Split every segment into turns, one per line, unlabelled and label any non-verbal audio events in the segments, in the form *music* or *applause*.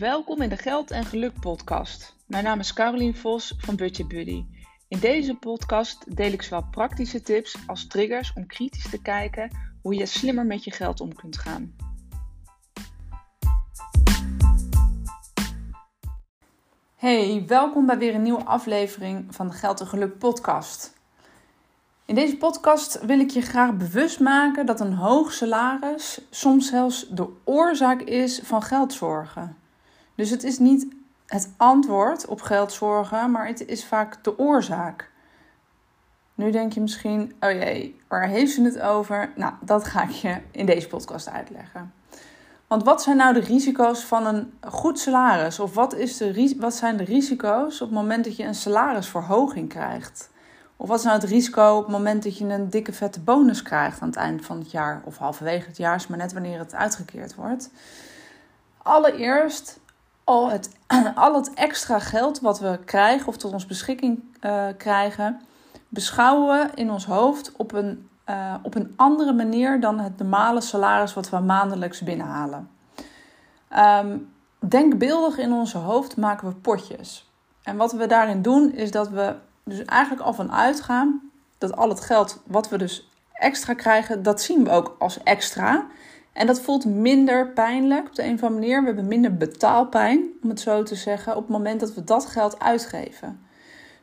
Welkom in de Geld en Geluk podcast. Mijn naam is Carolien Vos van Budget Buddy. In deze podcast deel ik zowel praktische tips als triggers om kritisch te kijken hoe je slimmer met je geld om kunt gaan. Hey, welkom bij weer een nieuwe aflevering van de Geld en Geluk podcast. In deze podcast wil ik je graag bewust maken dat een hoog salaris soms zelfs de oorzaak is van geldzorgen. Dus het is niet het antwoord op geldzorgen, maar het is vaak de oorzaak. Nu denk je misschien, oh jee, waar heeft ze het over? Nou, dat ga ik je in deze podcast uitleggen. Want wat zijn nou de risico's van een goed salaris? Of wat, is de, wat zijn de risico's op het moment dat je een salarisverhoging krijgt? Of wat is nou het risico op het moment dat je een dikke vette bonus krijgt aan het eind van het jaar of halverwege het jaar, maar net wanneer het uitgekeerd wordt? Allereerst al het, *clears throat* al het extra geld wat we krijgen of tot ons beschikking uh, krijgen, beschouwen we in ons hoofd op een, uh, op een andere manier dan het normale salaris wat we maandelijks binnenhalen. Um, denkbeeldig in onze hoofd maken we potjes. En wat we daarin doen is dat we dus eigenlijk al van uitgaan dat al het geld wat we dus extra krijgen, dat zien we ook als extra. En dat voelt minder pijnlijk op de een of andere manier. We hebben minder betaalpijn, om het zo te zeggen, op het moment dat we dat geld uitgeven.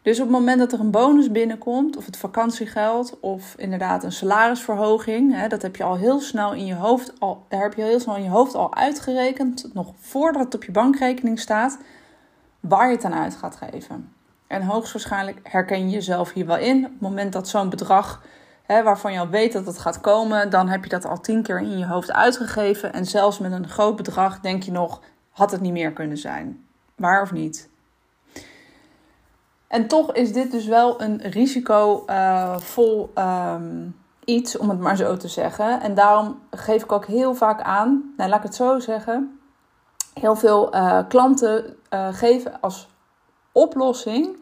Dus op het moment dat er een bonus binnenkomt, of het vakantiegeld, of inderdaad een salarisverhoging, hè, dat heb je al heel snel in je hoofd al, daar heb je heel snel in je hoofd al uitgerekend, nog voordat het op je bankrekening staat, waar je het aan uit gaat geven. En hoogstwaarschijnlijk herken je jezelf hier wel in. Op het moment dat zo'n bedrag hè, waarvan je al weet dat het gaat komen, dan heb je dat al tien keer in je hoofd uitgegeven. En zelfs met een groot bedrag denk je nog, had het niet meer kunnen zijn. Waar of niet? En toch is dit dus wel een risicovol uh, um, iets, om het maar zo te zeggen. En daarom geef ik ook heel vaak aan, nou, laat ik het zo zeggen. Heel veel uh, klanten uh, geven als oplossing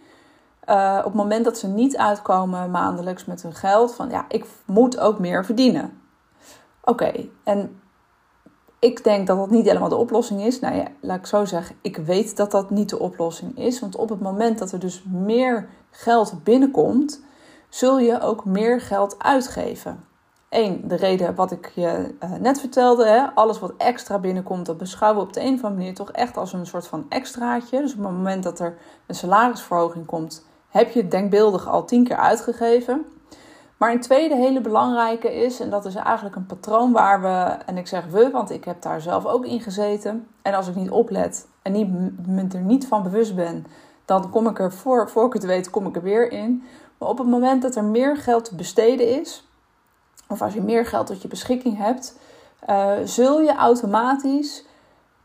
uh, op het moment dat ze niet uitkomen maandelijks met hun geld, van ja, ik moet ook meer verdienen. Oké, en ik denk dat dat niet helemaal de oplossing is. Nou ja, laat ik zo zeggen, ik weet dat dat niet de oplossing is. Want op het moment dat er dus meer geld binnenkomt, zul je ook meer geld uitgeven. Eén, de reden wat ik je uh, net vertelde, hè, alles wat extra binnenkomt, dat beschouwen we op de een of andere manier toch echt als een soort van extraatje. Dus op het moment dat er een salarisverhoging komt, heb je het denkbeeldig al tien keer uitgegeven. Maar een tweede hele belangrijke is, en dat is eigenlijk een patroon waar we, en ik zeg we, want ik heb daar zelf ook in gezeten. En als ik niet oplet en niet, me er niet van bewust ben, dan kom ik er voor, voor ik het weet, kom ik er weer in. Maar op het moment dat er meer geld te besteden is, of als je meer geld tot je beschikking hebt, uh, zul je automatisch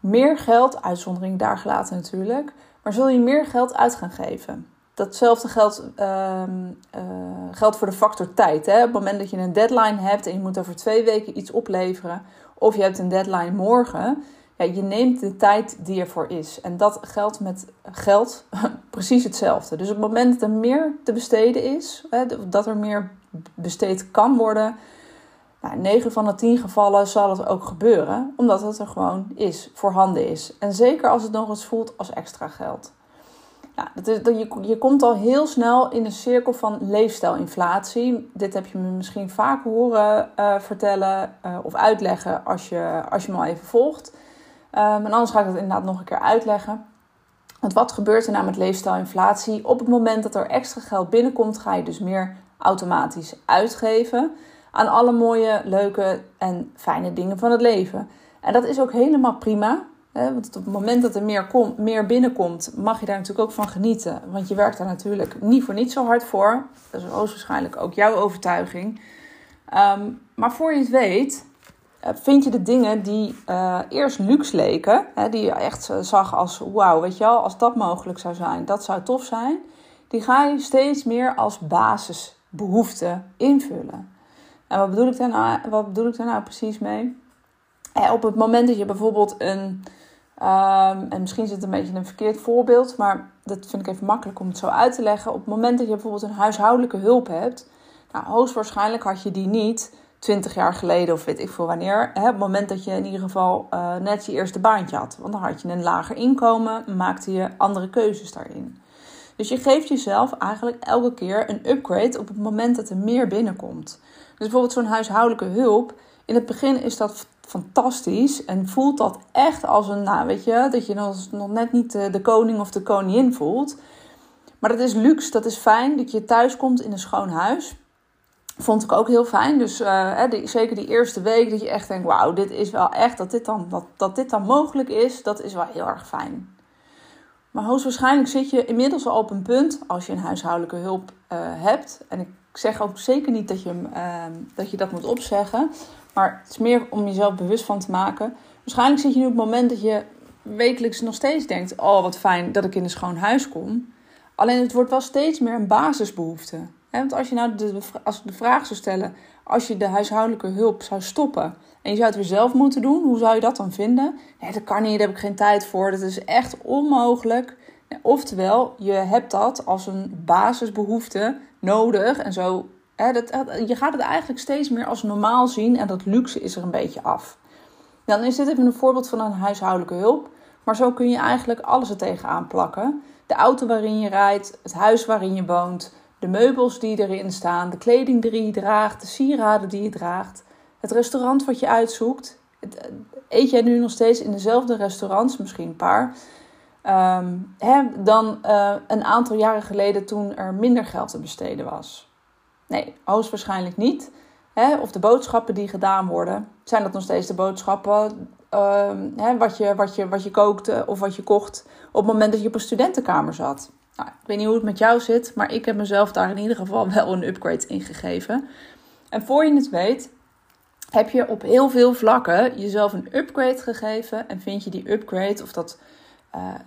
meer geld, uitzondering daar gelaten natuurlijk, maar zul je meer geld uit gaan geven. Datzelfde geldt, geldt voor de factor tijd. Hè? Op het moment dat je een deadline hebt en je moet over twee weken iets opleveren, of je hebt een deadline morgen, ja, je neemt de tijd die ervoor is. En dat geldt met geld *laughs* precies hetzelfde. Dus op het moment dat er meer te besteden is, hè, dat er meer besteed kan worden, nou, 9 van de 10 gevallen zal het ook gebeuren, omdat het er gewoon is, voorhanden is. En zeker als het nog eens voelt als extra geld. Nou, dat is, dat je, je komt al heel snel in een cirkel van leefstijlinflatie. Dit heb je me misschien vaak horen uh, vertellen uh, of uitleggen als je, als je me al even volgt. Um, en anders ga ik het inderdaad nog een keer uitleggen. Want wat gebeurt er nou met leefstijlinflatie? Op het moment dat er extra geld binnenkomt, ga je dus meer automatisch uitgeven aan alle mooie, leuke en fijne dingen van het leven. En dat is ook helemaal prima. Want op het moment dat er meer, kom, meer binnenkomt, mag je daar natuurlijk ook van genieten. Want je werkt daar natuurlijk niet voor niet zo hard voor. Dat is hoogstwaarschijnlijk ook jouw overtuiging. Um, maar voor je het weet, eh, vind je de dingen die uh, eerst luxe leken, die je echt zag als wauw, weet je wel, als dat mogelijk zou zijn, dat zou tof zijn, die ga je steeds meer als basisbehoefte invullen. En wat bedoel ik daar nou, wat bedoel ik daar nou precies mee? Eh, op het moment dat je bijvoorbeeld een, um, en misschien is het een beetje een verkeerd voorbeeld, maar dat vind ik even makkelijk om het zo uit te leggen. Op het moment dat je bijvoorbeeld een huishoudelijke hulp hebt, nou, hoogstwaarschijnlijk had je die niet 20 jaar geleden of weet ik veel wanneer. Hè, op het moment dat je in ieder geval uh, net je eerste baantje had. Want dan had je een lager inkomen, maakte je andere keuzes daarin. Dus je geeft jezelf eigenlijk elke keer een upgrade op het moment dat er meer binnenkomt. Dus bijvoorbeeld zo'n huishoudelijke hulp. In het begin is dat fantastisch en voelt dat echt als een, nou weet je, dat je nog net niet de koning of de koningin voelt. Maar dat is luxe, dat is fijn dat je thuis komt in een schoon huis. Vond ik ook heel fijn. Dus die, zeker die eerste week dat je echt denkt, wauw, dit is wel echt, dat dit, dan, dat, dat dit dan mogelijk is, dat is wel heel erg fijn. Maar hoogstwaarschijnlijk zit je inmiddels al op een punt, als je een huishoudelijke hulp uh, hebt. En ik zeg ook zeker niet dat je, uh, dat je dat moet opzeggen. Maar het is meer om jezelf bewust van te maken. Waarschijnlijk zit je nu op het moment dat je wekelijks nog steeds denkt: Oh, wat fijn dat ik in een schoon huis kom. Alleen het wordt wel steeds meer een basisbehoefte. Want als je nou de, als de vraag zou stellen: als je de huishoudelijke hulp zou stoppen en je zou het weer zelf moeten doen, hoe zou je dat dan vinden? Nee, dat kan niet, daar heb ik geen tijd voor. Dat is echt onmogelijk. Oftewel, je hebt dat als een basisbehoefte nodig en zo dat, je gaat het eigenlijk steeds meer als normaal zien en dat luxe is er een beetje af. Dan is dit even een voorbeeld van een huishoudelijke hulp. Maar zo kun je eigenlijk alles er tegenaan plakken. De auto waarin je rijdt, het huis waarin je woont, de meubels die erin staan, de kleding die je draagt, de sieraden die je draagt, het restaurant wat je uitzoekt. Eet jij nu nog steeds in dezelfde restaurants, misschien een paar, ehm, dan uh, een aantal jaren geleden toen er minder geld te besteden was? Nee, hoogstwaarschijnlijk niet. Hè? Of de boodschappen die gedaan worden, zijn dat nog steeds de boodschappen uh, hè, wat, je, wat, je, wat je kookte of wat je kocht op het moment dat je op een studentenkamer zat? Nou, ik weet niet hoe het met jou zit, maar ik heb mezelf daar in ieder geval wel een upgrade in gegeven. En voor je het weet, heb je op heel veel vlakken jezelf een upgrade gegeven. En vind je die upgrade of dat,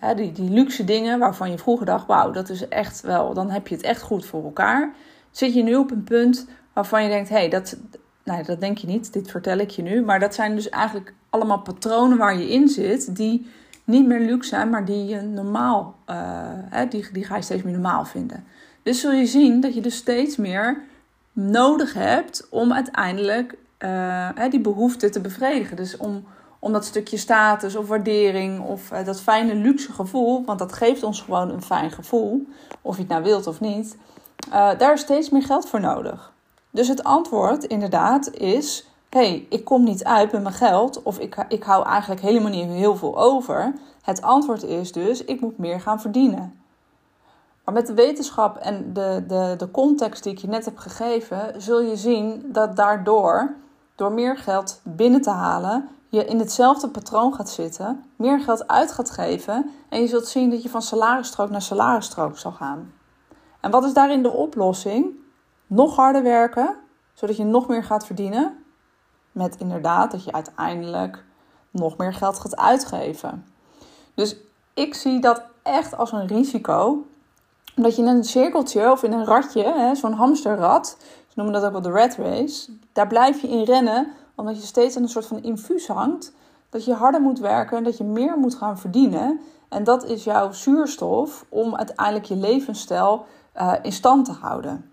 uh, die, die luxe dingen waarvan je vroeger dacht: wauw, dat is echt wel, dan heb je het echt goed voor elkaar zit je nu op een punt waarvan je denkt: hé, hey, dat, nou, dat denk je niet, dit vertel ik je nu. Maar dat zijn dus eigenlijk allemaal patronen waar je in zit, die niet meer luxe zijn, maar die je normaal, uh, die, die ga je steeds meer normaal vinden. Dus zul je zien dat je dus steeds meer nodig hebt om uiteindelijk uh, die behoefte te bevredigen. Dus om, om dat stukje status of waardering of uh, dat fijne luxe gevoel, want dat geeft ons gewoon een fijn gevoel, of je het nou wilt of niet uh, daar is steeds meer geld voor nodig. Dus het antwoord inderdaad is: hey, ik kom niet uit met mijn geld of ik, ik hou eigenlijk helemaal niet heel veel over. Het antwoord is dus: ik moet meer gaan verdienen. Maar met de wetenschap en de, de, de context die ik je net heb gegeven, zul je zien dat daardoor, door meer geld binnen te halen, je in hetzelfde patroon gaat zitten, meer geld uit gaat geven en je zult zien dat je van salarisstrook naar salarisstrook zal gaan. En wat is daarin de oplossing? Nog harder werken, zodat je nog meer gaat verdienen. Met inderdaad dat je uiteindelijk nog meer geld gaat uitgeven. Dus ik zie dat echt als een risico. Omdat je in een cirkeltje of in een ratje, zo'n hamsterrad, ze noemen dat ook wel de rat race, daar blijf je in rennen, omdat je steeds aan een soort van infuus hangt. Dat je harder moet werken en dat je meer moet gaan verdienen. En dat is jouw zuurstof om uiteindelijk je levensstijl uh, in stand te houden.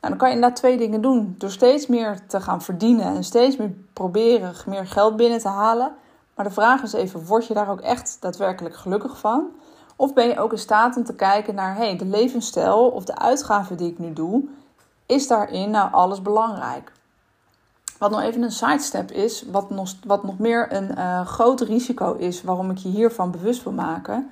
Nou, dan kan je inderdaad twee dingen doen. Door steeds meer te gaan verdienen en steeds meer proberen meer geld binnen te halen. Maar de vraag is even, word je daar ook echt daadwerkelijk gelukkig van? Of ben je ook in staat om te kijken naar, hey, de levensstijl of de uitgaven die ik nu doe, is daarin nou alles belangrijk? Wat nog even een sidestep is, wat nog, wat nog meer een uh, groot risico is waarom ik je hiervan bewust wil maken.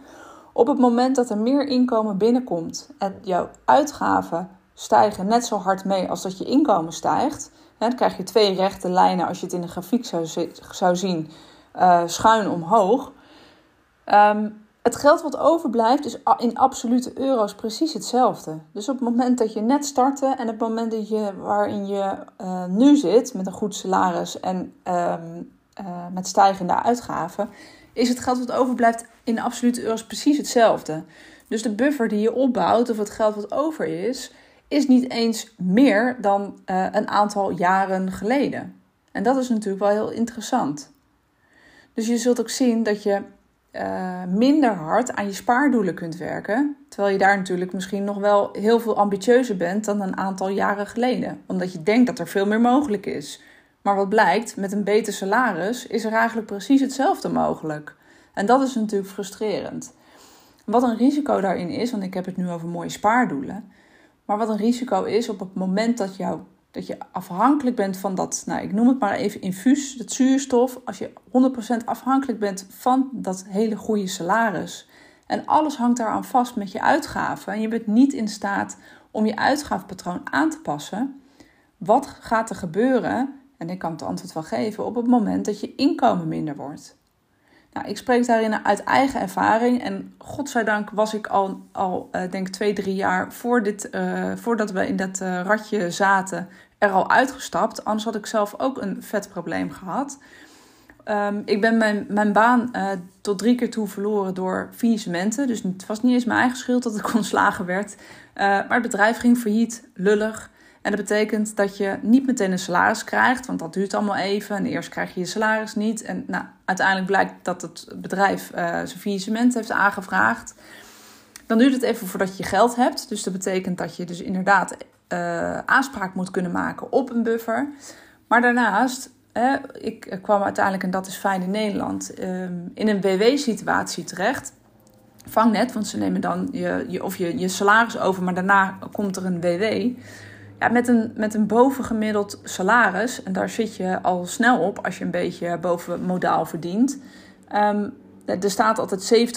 Op het moment dat er meer inkomen binnenkomt en jouw uitgaven stijgen net zo hard mee als dat je inkomen stijgt, dan krijg je twee rechte lijnen als je het in de grafiek zou, zou zien, uh, schuin omhoog. Um, het geld wat overblijft is in absolute euro's precies hetzelfde. Dus op het moment dat je net startte en het moment dat je, waarin je uh, nu zit met een goed salaris en um, uh, met stijgende uitgaven, is het geld wat overblijft in absolute euro's precies hetzelfde. Dus de buffer die je opbouwt, of het geld wat over is, is niet eens meer dan uh, een aantal jaren geleden. En dat is natuurlijk wel heel interessant. Dus je zult ook zien dat je uh, minder hard aan je spaardoelen kunt werken. Terwijl je daar natuurlijk misschien nog wel heel veel ambitieuzer bent dan een aantal jaren geleden. Omdat je denkt dat er veel meer mogelijk is. Maar wat blijkt, met een beter salaris is er eigenlijk precies hetzelfde mogelijk. En dat is natuurlijk frustrerend. Wat een risico daarin is, want ik heb het nu over mooie spaardoelen. Maar wat een risico is op het moment dat, jou, dat je afhankelijk bent van dat, nou ik noem het maar even infuus, dat zuurstof. Als je 100% afhankelijk bent van dat hele goede salaris. En alles hangt daaraan vast met je uitgaven. En je bent niet in staat om je uitgavenpatroon aan te passen. Wat gaat er gebeuren? En ik kan het antwoord wel geven op het moment dat je inkomen minder wordt. Nou, ik spreek daarin uit eigen ervaring. En godzijdank was ik al, al uh, denk twee, drie jaar voor dit, uh, voordat we in dat uh, ratje zaten, er al uitgestapt. Anders had ik zelf ook een vet probleem gehad. Um, ik ben mijn, mijn baan tot drie keer toe verloren door faillissementen. Dus het was niet eens mijn eigen schuld dat ik *laughs* ontslagen werd. maar het bedrijf ging failliet, lullig. En dat betekent dat je niet meteen een salaris krijgt, want dat duurt allemaal even. En eerst krijg je je salaris niet. En nou, uiteindelijk blijkt dat het bedrijf uh, zijn faillissement heeft aangevraagd. Dan duurt het even voordat je geld hebt. Dus dat betekent dat je dus inderdaad uh, aanspraak moet kunnen maken op een buffer. Maar daarnaast, ik kwam uiteindelijk, en dat is fijn in Nederland, um, in een WW-situatie terecht. Vangnet, want ze nemen dan je, je, of je, je salaris over, maar daarna komt er een WW ja, met, een, met een bovengemiddeld salaris, en daar zit je al snel op als je een beetje boven modaal verdient. Um, er staat altijd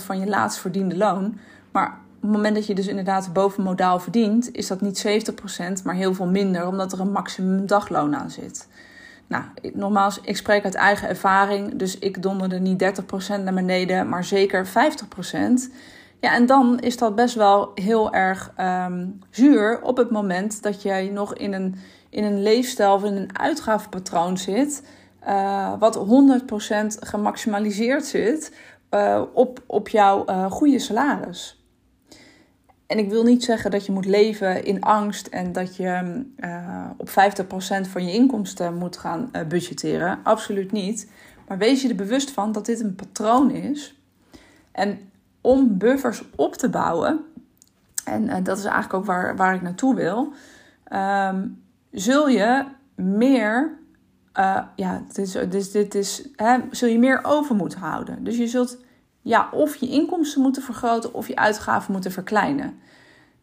70% van je laatst verdiende loon. Maar op het moment dat je dus inderdaad boven modaal verdient, is dat niet 70%, maar heel veel minder, omdat er een maximum dagloon aan zit. Nou, nogmaals, ik spreek uit eigen ervaring, dus ik donderde niet 30% naar beneden, maar zeker 50%. Ja, en dan is dat best wel heel erg um, zuur op het moment dat jij nog in een, in een leefstijl of in een uitgavenpatroon zit, uh, wat 100% gemaximaliseerd zit uh, op, op jouw uh, goede salaris. En ik wil niet zeggen dat je moet leven in angst en dat je op 50% van je inkomsten moet gaan budgetteren. Absoluut niet. Maar wees je er bewust van dat dit een patroon is. En om buffers op te bouwen, en, en dat is eigenlijk ook waar, waar ik naartoe wil, um, zul je meer, uh, ja, dit is, dit, dit is, hè, zul je meer over moeten houden. Dus je zult ja, of je inkomsten moeten vergroten of je uitgaven moeten verkleinen.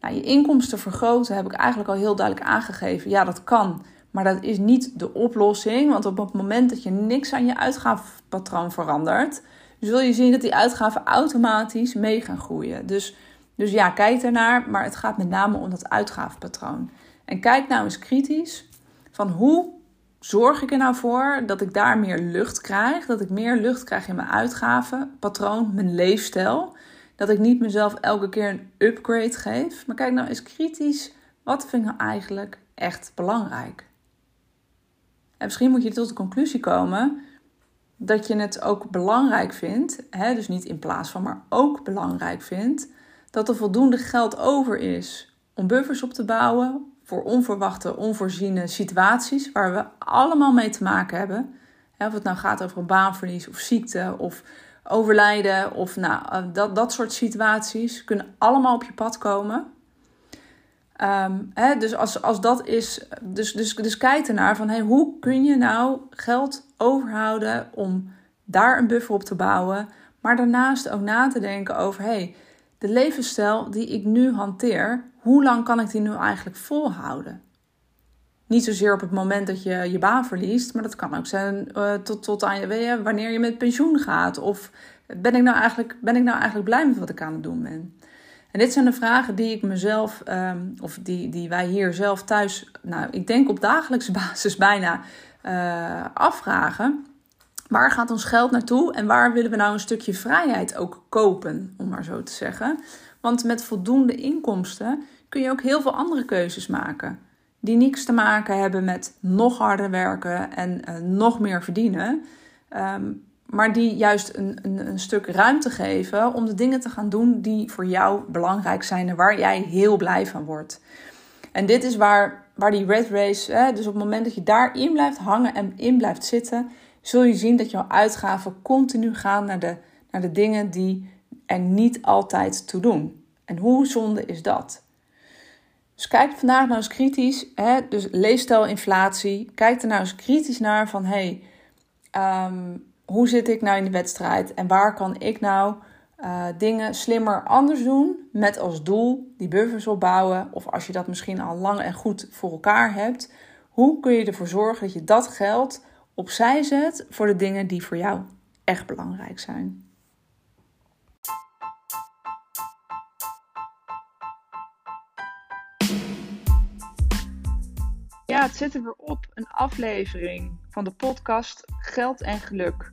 Nou, je inkomsten vergroten heb ik eigenlijk al heel duidelijk aangegeven. Ja, dat kan, maar dat is niet de oplossing. Want op het moment dat je niks aan je uitgavenpatroon verandert, zul je zien dat die uitgaven automatisch mee gaan groeien. Dus, dus ja, kijk ernaar, maar het gaat met name om dat uitgavenpatroon. En kijk nou eens kritisch van hoe zorg ik er nou voor dat ik daar meer lucht krijg, dat ik meer lucht krijg in mijn uitgavenpatroon, mijn leefstijl. Dat ik niet mezelf elke keer een upgrade geef. Maar kijk nou eens kritisch, wat vind ik nou eigenlijk echt belangrijk? En misschien moet je tot de conclusie komen dat je het ook belangrijk vindt, hè, dus niet in plaats van, maar ook belangrijk vindt, dat er voldoende geld over is om buffers op te bouwen voor onverwachte, onvoorziene situaties waar we allemaal mee te maken hebben. Of het nou gaat over een baanverlies of ziekte of overlijden of nou, eh, dat, dat soort situaties kunnen allemaal op je pad komen. Um, hè, dus als, als dat is, dus, dus, dus kijk ernaar van hey, hoe kun je nou geld overhouden om daar een buffer op te bouwen, maar daarnaast ook na te denken over hey, de levensstijl die ik nu hanteer, hoe lang kan ik die nu eigenlijk volhouden? Niet zozeer op het moment dat je je baan verliest, maar dat kan ook zijn uh, tot, tot aan je, wanneer je met pensioen gaat. Of ben ik, nou eigenlijk, ben ik nou eigenlijk blij met wat ik aan het doen ben? En dit zijn de vragen die ik mezelf, um, of die, die wij hier zelf thuis, nou, ik denk op dagelijkse *laughs* basis bijna uh, afvragen. Waar gaat ons geld naartoe en waar willen we nou een stukje vrijheid ook kopen, om maar zo te zeggen? Want met voldoende inkomsten kun je ook heel veel andere keuzes maken. Die niks te maken hebben met nog harder werken en uh, nog meer verdienen. Um, maar die juist een, een, een, stuk ruimte geven om de dingen te gaan doen die voor jou belangrijk zijn en waar jij heel blij van wordt. En dit is waar, waar die red race, hè, dus op het moment dat je daarin blijft hangen en in blijft zitten, zul je zien dat jouw uitgaven continu gaan naar de, naar de dingen die er niet altijd toe doen. En hoe zonde is dat? Dus kijk vandaag nou eens kritisch, hè? dus leefstijl inflatie. Kijk er nou eens kritisch naar van hey, ehm, hoe zit ik nou in de wedstrijd en waar kan ik nou uh, dingen slimmer anders doen met als doel die buffers opbouwen. Of als je dat misschien al lang en goed voor elkaar hebt, hoe kun je ervoor zorgen dat je dat geld opzij zet voor de dingen die voor jou echt belangrijk zijn. Ja, het zit er op. Een aflevering van de podcast Geld en Geluk.